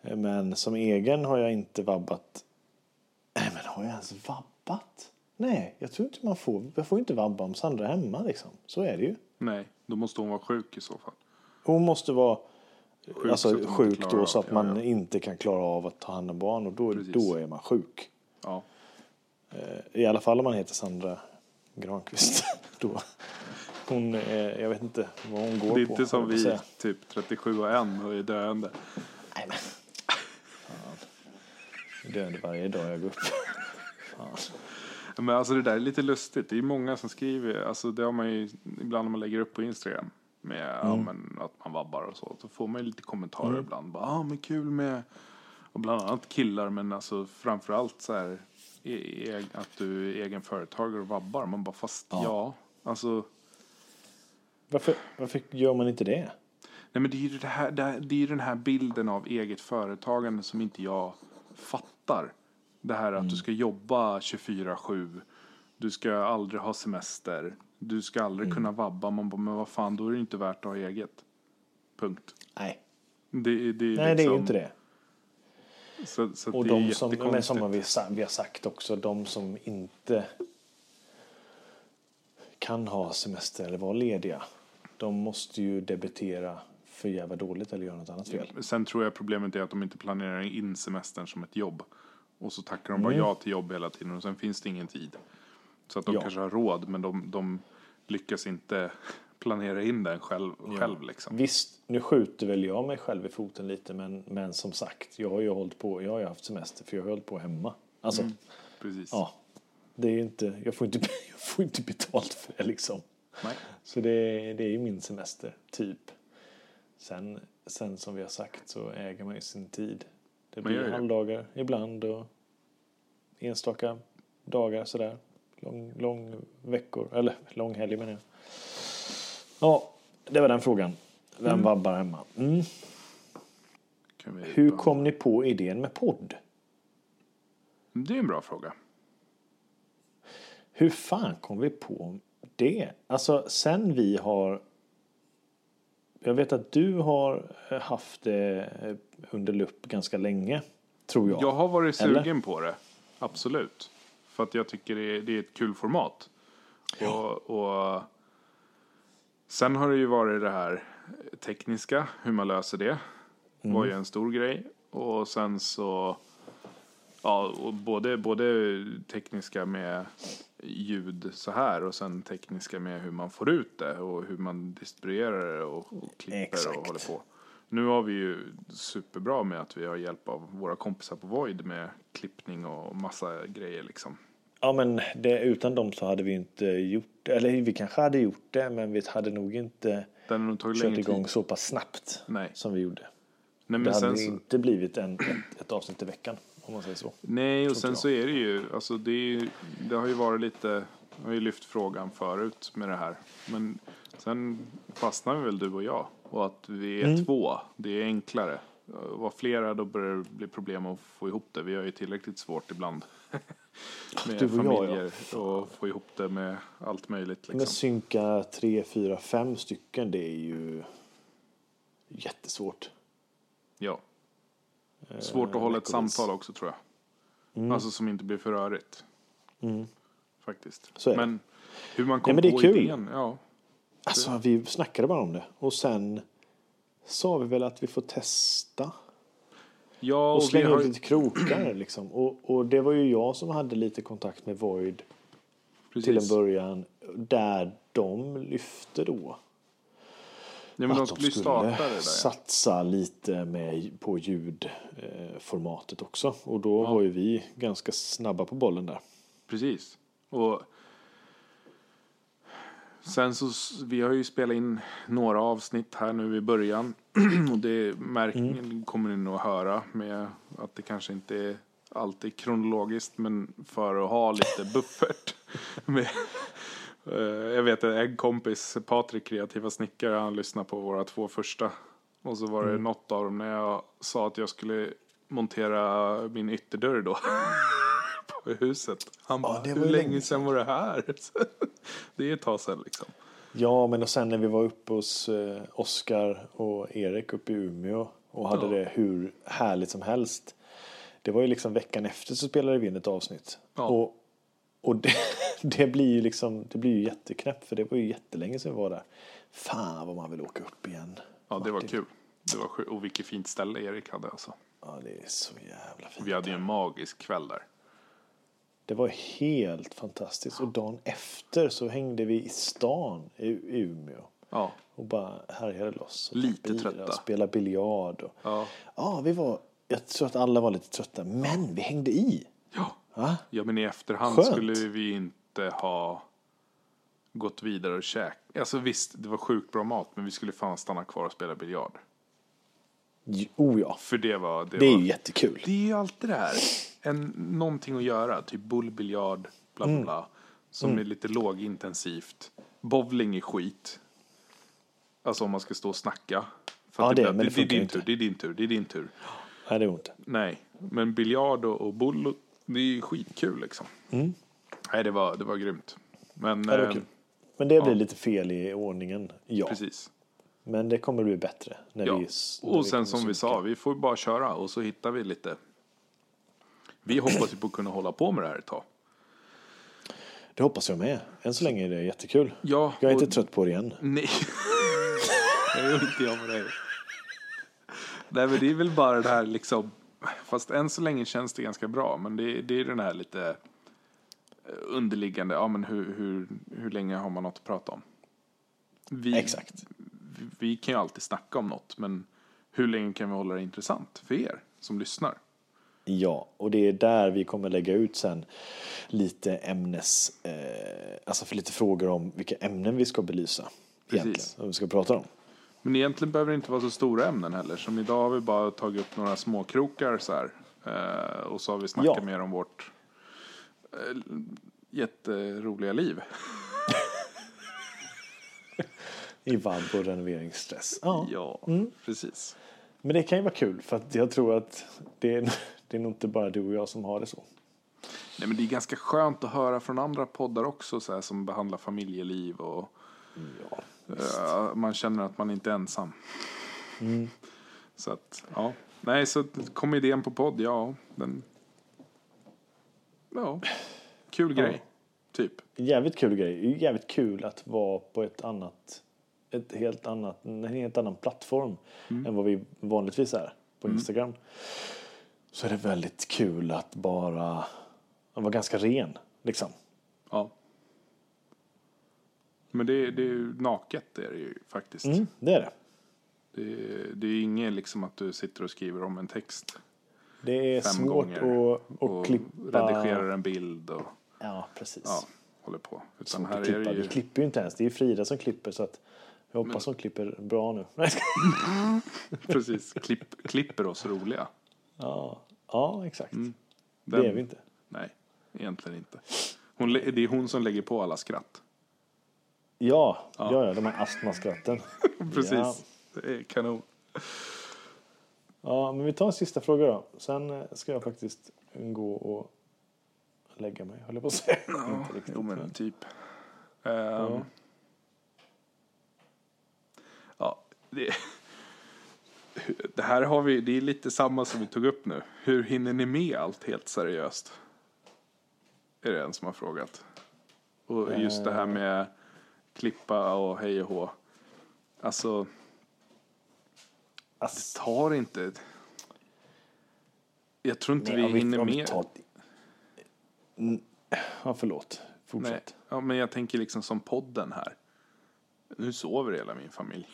Eh, Men som egen har jag inte vabbat. Nej, men har jag ens vabbat? Nej, jag tror inte man får. Jag får inte vabba om Sandra är hemma liksom. Så är det ju. Nej, då måste hon vara sjuk i så fall. Hon måste vara Sjuk så alltså, inte sjuk då så att ja, man ja. inte kan klara av att ta hand om barn och då, Precis. då är man sjuk. Ja. Eh, I alla fall om man heter Sandra Granqvist. då. Hon, är, jag vet inte vad hon går Det är på. inte som på vi, typ 37 och en och är döende. Nej men. Fan. Död varje dag jag går upp. Fan. Men alltså det där är lite lustigt. Det är många som skriver, alltså det har man ju ibland när man lägger upp på Instagram. Med ja, Mm. men, att man vabbar och så. Så får man ju lite kommentarer ibland. Bara, ah, men kul med, och bland annat killar men alltså framförallt så här e- e- att du är egen företagare och vabbar. Man bara fast ja, alltså Varför, varför gör man inte det? Nej men det är ju det här, det, här, det är ju den här bilden av eget företagande som inte jag fattar. Det här att du ska jobba 24-7. Du ska aldrig ha semester. Du ska aldrig kunna vabba. Man bara, men vad fan, då är det inte värt att ha eget. Punkt. Nej, Det, det, är Nej det är ju liksom- inte det. Så, så Och de som, men som vi, vi har sagt också, de som inte kan ha semester eller vara lediga. De måste ju debitera för jävla dåligt eller göra något annat fel. Sen tror jag problemet är att de inte planerar in semestern som ett jobb. Och så tackar de Mm. bara ja till jobb hela tiden och sen finns det ingen tid. Så att de Ja. kanske har råd men de, de lyckas inte planera in den själv, själv liksom. Visst, nu skjuter väl jag mig själv i foten lite men, men som sagt, jag har ju hållit på, jag har ju haft semester för jag har hållit på hemma. Alltså, Mm. Precis. ja. Det är inte, jag får inte, jag får inte betalt för det liksom. Nej. Så det, det är ju min semester, typ. Sen, sen som vi har sagt så äger man ju sin tid. Det blir halvdagar ibland och enstaka dagar sådär. Lång, lång veckor, eller lång helg menar jag. Ja, det var den frågan. Vem vabbar hemma? Mm. Hur kom ni på idén med podd? Det är en bra fråga. Hur fan kom vi på det? Alltså sen vi har jag vet att du har eh, haft det eh, under lupp ganska länge, tror jag. Jag har varit Eller? sugen på det. Absolut. För att jag tycker det är, det är ett kul format. Och, och sen har det ju varit det här tekniska, hur man löser det. var ju en stor grej. Och sen så, ja, både, både tekniska med ljud så här och sen tekniska med hur man får ut det och hur man distribuerar det och, och klipper Exakt. och håller på. Nu har vi ju superbra med att vi har hjälp av våra kompisar på Void med klippning och massa grejer liksom. Ja, men det, utan dem så hade vi inte gjort det. Eller vi kanske hade gjort det, men vi hade nog inte Den nog kört igång tid. så pass snabbt Nej. som vi gjorde. Nej, men Det hade så, inte blivit en, ett, ett avsnitt i veckan, om man säger så. nej, och sen så är det ju, alltså det, ju- det har ju varit lite, jag har ju lyft frågan förut med det här. Men sen fastnar vi väl du och jag. Och att vi är Mm. två, det är enklare. Var flera då börjar det bli problem att få ihop det. Vi har ju tillräckligt svårt ibland. med Du och jag, ja. familjer och få ihop det med allt möjligt Men liksom. synka tre, fyra, fem stycken, det är ju jättesvårt. Ja. Svårt att hålla ett Eh, samtal också tror jag. Mm. Alltså som inte blir för rörigt. Faktiskt. Är det. men hur man kom men det är på kul. idén. Ja. Alltså, vi snackade bara om det. Och sen sa vi väl att vi får testa. Ja, Och och slänga har, ut lite krokar liksom. Och, och det var ju jag som hade lite kontakt med Void till en precis. början. Där de lyfte då Ja, men de att skulle ja. satsa lite med, på ljudformatet också. Och då var ju vi ganska snabba på bollen där. Precis. Och sen så, vi har ju spelat in några avsnitt här nu i början. Och det märk, Mm. kommer ni nog höra med att det kanske inte är alltid kronologiskt. Men för att ha lite buffert. med, eh, jag vet att en kompis, Patrik, kreativa snickare, han lyssnar på våra två första Och så var det Mm. något av dem när jag sa att jag skulle montera min ytterdörr då. på huset. Han bara, hur länge sedan var det här? det är ett tag sedan liksom. Ja, men och sen när vi var uppe hos eh, Oskar och Erik uppe i Umeå och hade Ja. det hur härligt som helst. Det var ju liksom veckan efter så spelade vi in ett avsnitt. Ja. Och, och det, det blir ju liksom, det blir ju jätteknäppt för det var ju jättelänge sedan vi var där. Fan vad man vill åka upp igen. Ja, det var Martin. kul. Det var sjukt. Och vilket fint ställe Erik hade alltså. Ja, det är så jävla fint. Vi hade ju en magisk kväll där. Det var helt fantastiskt. Och dagen efter så hängde vi i stan i Umeå. Ja, Och bara härjade loss. Och Lite trötta. Och spelade biljard. Och... ja. Ja, vi var... Jag tror att alla var lite trötta. Men vi hängde i. Ja. Va? ja, men i efterhand Skönt. skulle vi inte ha gått vidare och käkat. Alltså visst, det var sjukt bra mat, men vi skulle fan stanna kvar och spela biljard. Jo, Oh ja. För det var... Det, Det är var, ju jättekul. Det är ju alltid det här. En, någonting att göra, typ bullbiljard, bla Mm. bla bla. Som är lite lågintensivt. Bowling är skit. Alltså om man ska stå och snacka. För Ja, det- blir- men det det, är din inte. tur, det är din tur, det är din tur. Nej, det var inte. Nej, men biljard och, och bull, det är ju skitkul liksom. Nej, det var, det var grymt. Men, Mm. Ja, det var eh. Men det blev ja. lite fel i ordningen. Ja. precis. Men det kommer bli bättre. När Ja. vi, när Och vi sen kommer som vi sa, vi får bara köra och så hittar vi lite. Vi hoppas ju på att kunna hålla på med det här ett tag. Det hoppas jag med. Än så länge är det jättekul. Ja, Jag är inte trött på det igen. Nej. det är inte jag med dig. Nej men det är väl bara det här liksom. Fast än så länge känns det ganska bra. Men det, det är den här lite eh, underliggande. Ja men hur, hur, hur länge har man något att prata om? Vi, Exakt. Vi, kan ju alltid snacka om något. Men hur länge kan vi hålla det intressant för er som lyssnar? Ja, och det är där vi kommer lägga ut sen lite ämnes, eh, alltså för lite frågor om vilka ämnen vi ska belysa. Precis. Egentligen, vad vi ska prata om. Men egentligen behöver det inte vara så stora ämnen heller. Som idag har vi bara tagit upp några småkrokar så här. Eh, och så har vi snackat Ja. mer om vårt eh, jätteroliga liv. I vabb och renoveringsstress. Ja. Ja, precis. Men det kan ju vara kul för att jag tror att det är, det är nog inte bara du och jag som har det så. Nej, men det är ganska skönt att höra från andra poddar också så här, som behandlar familjeliv och Ja. eh, man känner att man inte är ensam. Så att, ja. Nej, så kom idén på podd, ja. Den... Ja, kul grej. Typ. Jävligt kul grej. Det är Jävligt kul att vara på ett annat, ett helt annat, en helt annan plattform än vad vi vanligtvis är på Instagram. Så är det väldigt kul att bara vara ganska ren. Liksom. Ja. Men det, det är ju naket det är det ju faktiskt. Mm, det är det. Det, det är inget liksom att du sitter och skriver om en text Det är fem svårt att, att och klippa. redigerar en bild och Ja, precis. ja, håller på. Utan Svårt här att är det Vi ju... klipper ju inte ens. Det är Frida som klipper så att jag hoppas hon klipper bra nu. Precis, klipp, klipper oss roliga. ja, ja, exakt. Den- Det är vi inte. Nej, egentligen inte. Hon, det är hon som lägger på alla skratt. Ja, ja, ja, de här astmaskratten. Precis, Ja. det är kanon. Ja, men vi tar en sista fråga då. Sen eh, ska jag faktiskt gå och lägga mig, höll jag på att säga. Inte riktigt. Jo men typ. Ehm, Ja. Ja, det, det här har vi, det är lite samma som vi tog upp nu. Hur hinner ni med allt helt seriöst? Är det en som har frågat. Och just det här med klippa och hej och hå. Alltså, Ass, tar inte... Jag tror inte nej, vi vi- hinner med. tar- Ja, förlåt. Nej. Fortsätt. Ja, men jag tänker liksom som podden här. Nu sover hela min familj.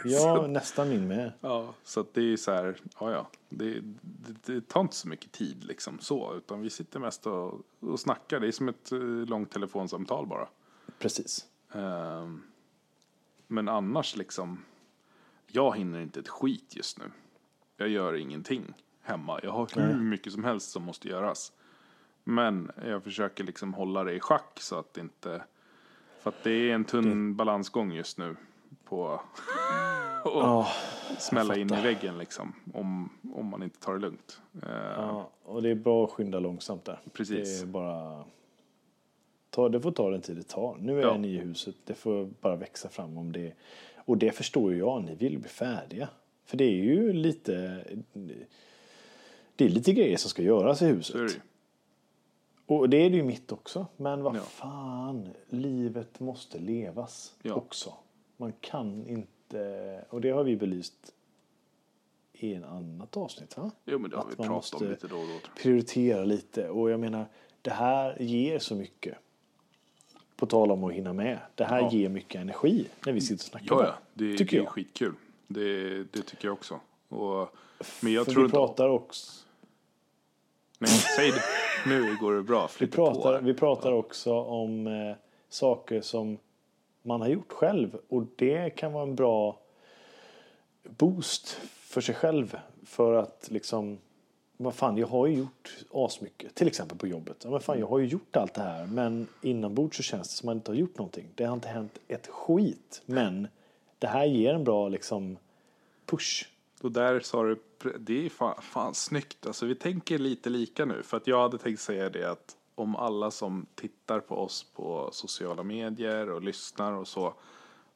Ja, nästan min med. Ja, så det är så här, ja ja, det, det, det tar inte så mycket tid liksom så, utan vi sitter mest och, och snackar. Det är som ett eh, långt telefonsamtal bara. Precis. Ehm, men annars liksom, jag hinner inte ett skit just nu. Jag gör ingenting hemma. Jag har hur mycket som helst som måste göras. Men jag försöker liksom hålla det i schack så att det inte, för att det är en tunn balansgång just nu på och Ja, smälla in i väggen liksom. Om, om man inte tar det lugnt. Eh, Ja, och det är bra att skynda långsamt där. Precis. Det bara... Ta, det får ta den tid det tar. Nu är Ja. ni i huset. Det får bara växa fram om det. Och det förstår ju jag. Ni vill bli färdiga. För det är ju lite... Det är lite grejer som ska göras i huset. ju. Och det är det ju mitt också. Men vad Ja. fan, livet måste levas Ja. också. Man kan inte, och det har vi belyst i en annat avsnitt va? Jo men det har Att vi man pratat måste om lite då och då. Prioritera lite och jag menar, det här ger så mycket. På tal om att hinna med. Det här Ja. ger mycket energi när vi sitter och snackar Ja, ja. Det, tycker det är jag. skitkul. Det, det tycker jag också. Och, men jag För tror vi inte... pratar också, Nej, säg det. Nu går det bra. vi pratar, på. vi pratar också om eh, saker som man har gjort själv och det kan vara en bra boost för sig själv för att liksom vad fan, jag har ju gjort asmycket, till exempel på jobbet. Ja, men fan, jag har ju gjort allt det här, men inombords så känns det som att man inte har gjort någonting. Det har inte hänt ett skit, men det här ger en bra liksom push. Och där sa du, det är fan, fan snyggt. Alltså vi tänker lite lika nu. För att jag hade tänkt säga det att om alla som tittar på oss på sociala medier och lyssnar och så.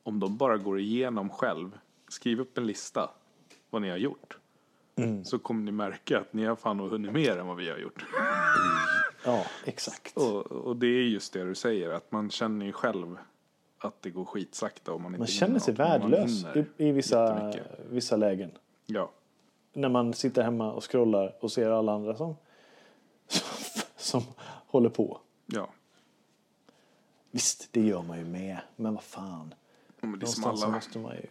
Om de bara går igenom själv, skriv upp en lista vad ni har gjort. Mm. Så kommer ni märka att ni har fan hunnit mer än vad vi har gjort. Ja, exakt. Och, och det är just det du säger, att man känner ju själv att det går skitsakta om man inte Man känner sig värdelös i, i vissa, vissa lägen. Ja, när man sitter hemma och scrollar och ser alla andra som, som håller på. ja. Visst, det gör man ju med. Men vad fan. Ja, Men det Någonstans alla, måste man ju...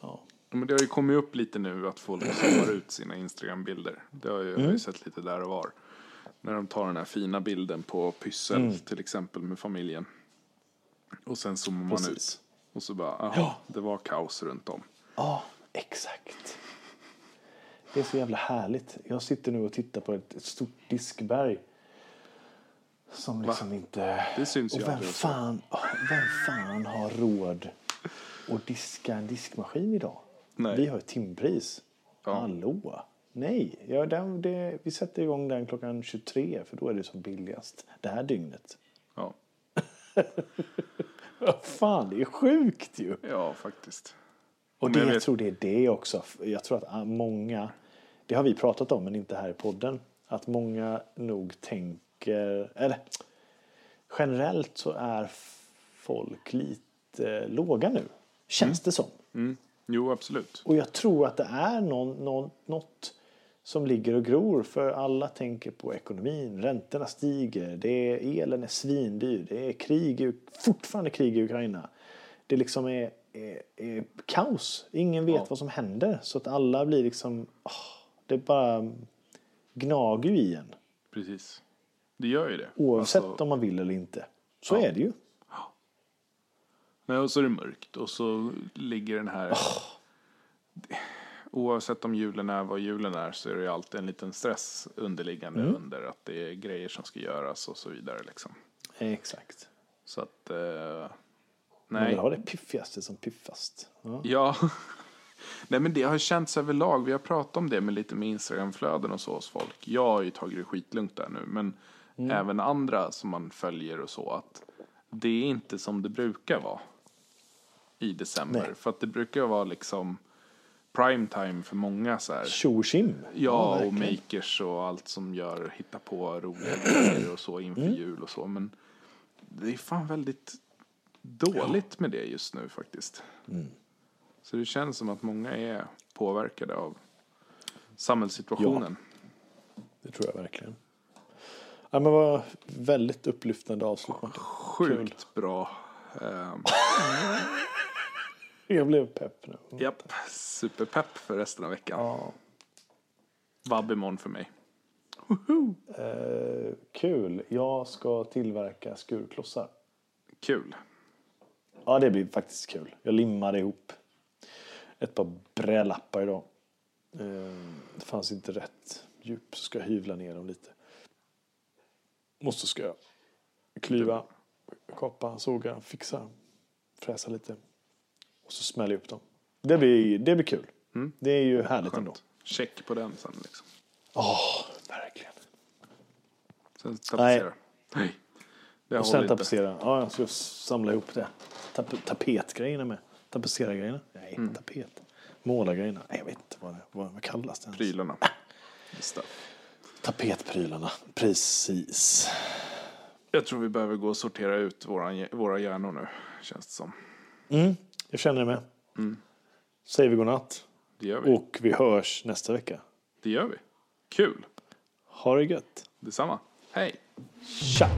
Ja. Ja, Men det har ju kommit upp lite nu att folk zoomar ut sina Instagram-bilder. Det har jag, jag har ju sett lite där och var. När de tar den här fina bilden på pyssel till exempel med familjen. Och sen zoomar man Precis. ut. Och så bara, aha, Ja. det var kaos runt om. ja, exakt. Det är så jävla härligt. Jag sitter nu och tittar på ett, ett stort diskberg. Som liksom inte... Det syns och vem fan, vem fan har råd att diska en diskmaskin idag? Nej. Vi har ett timpris. Ja. Hallå? Nej, ja, den, det, vi sätter igång den klockan 23 för då är det som billigast. Det här dygnet. Ja, fan, det är sjukt ju. ja faktiskt. Och det, jag jag, vet- tror det är det också. Jag tror att ah, många, det har vi pratat om men inte här i podden, att många nog tänker, eller generellt så är folk lite låga nu. Känns det som. Mm. Jo, absolut. Och jag tror att det är någon, någon, något som ligger och gror för alla tänker på ekonomin. Räntorna stiger, det är, elen är svindyr, det är krig, fortfarande krig i Ukraina. Det liksom är, är, är kaos. Ingen vet Ja. vad som händer. Så att alla blir liksom, åh, det bara gnager ju i en. Precis. Det gör ju det. Oavsett Alltså, om man vill eller inte. Så Ja. är det ju. Nej, och så är det mörkt och så ligger den här... Oavsett om julen är vad julen är så är det alltid en liten stress underliggande Mm. under att det är grejer som ska göras och så vidare liksom. Exakt. Så att... Eh, Man nej. vill ha det piffigaste som piffast. Ja. Ja. Nej men det har känts överlag. Vi har pratat om det med lite med Instagramflöden och så hos folk. Jag har ju tagit det skitlugnt där nu. Men Mm. även andra som man följer och så. Att det är inte som det brukar vara. I december. Nej. För att det brukar vara liksom prime time för många så här. Tjo och tjim. Ja, och makers och allt som gör, hitta på roliga grejer och så inför Mm. jul och så. Men det är fan väldigt dåligt med det just nu faktiskt. Mm. Så det känns som att många är påverkade av samhällssituationen. Det tror jag verkligen. Ja, men vad väldigt upplyftande avslut Martin. Sjukt bra. Ehm, Jag blev pepp nu. japp, superpepp för resten av veckan. Ja. Vabb imorgon för mig. Eh, kul. Jag ska tillverka skurklossar. Kul. Ja, det blir faktiskt kul. Jag limmade ihop ett par brälappar idag. Eh, det fanns inte rätt djup, så ska jag hyvla ner dem lite. Måste ska jag klyva, kapa, såga, fixa, fräsa lite. Och så smäller jag upp dem. Det blir, det blir kul. Det är ju härligt ändå. Skönt. Check på den sen liksom. Åh, verkligen. Sen tapetsera. Nej. Det Och sen inte. tapetsera. Ja, jag ska samla ihop det. Tap tapetgrejerna med. Tapetsera-grejerna? Nej, Mm. tapet. Målargrejerna? Nej, jag vet inte vad, det, vad, vad kallas det ens? Prylarna. Tapetprylarna. Precis. Jag tror vi behöver gå och sortera ut våra, våra hjärnor nu. Känns det som. Mm, jag känner det med. Mm. Säger vi godnatt. Det gör vi. Och vi hörs nästa vecka. Det gör vi. Kul. Ha det gött. Detsamma. Hej. Tja!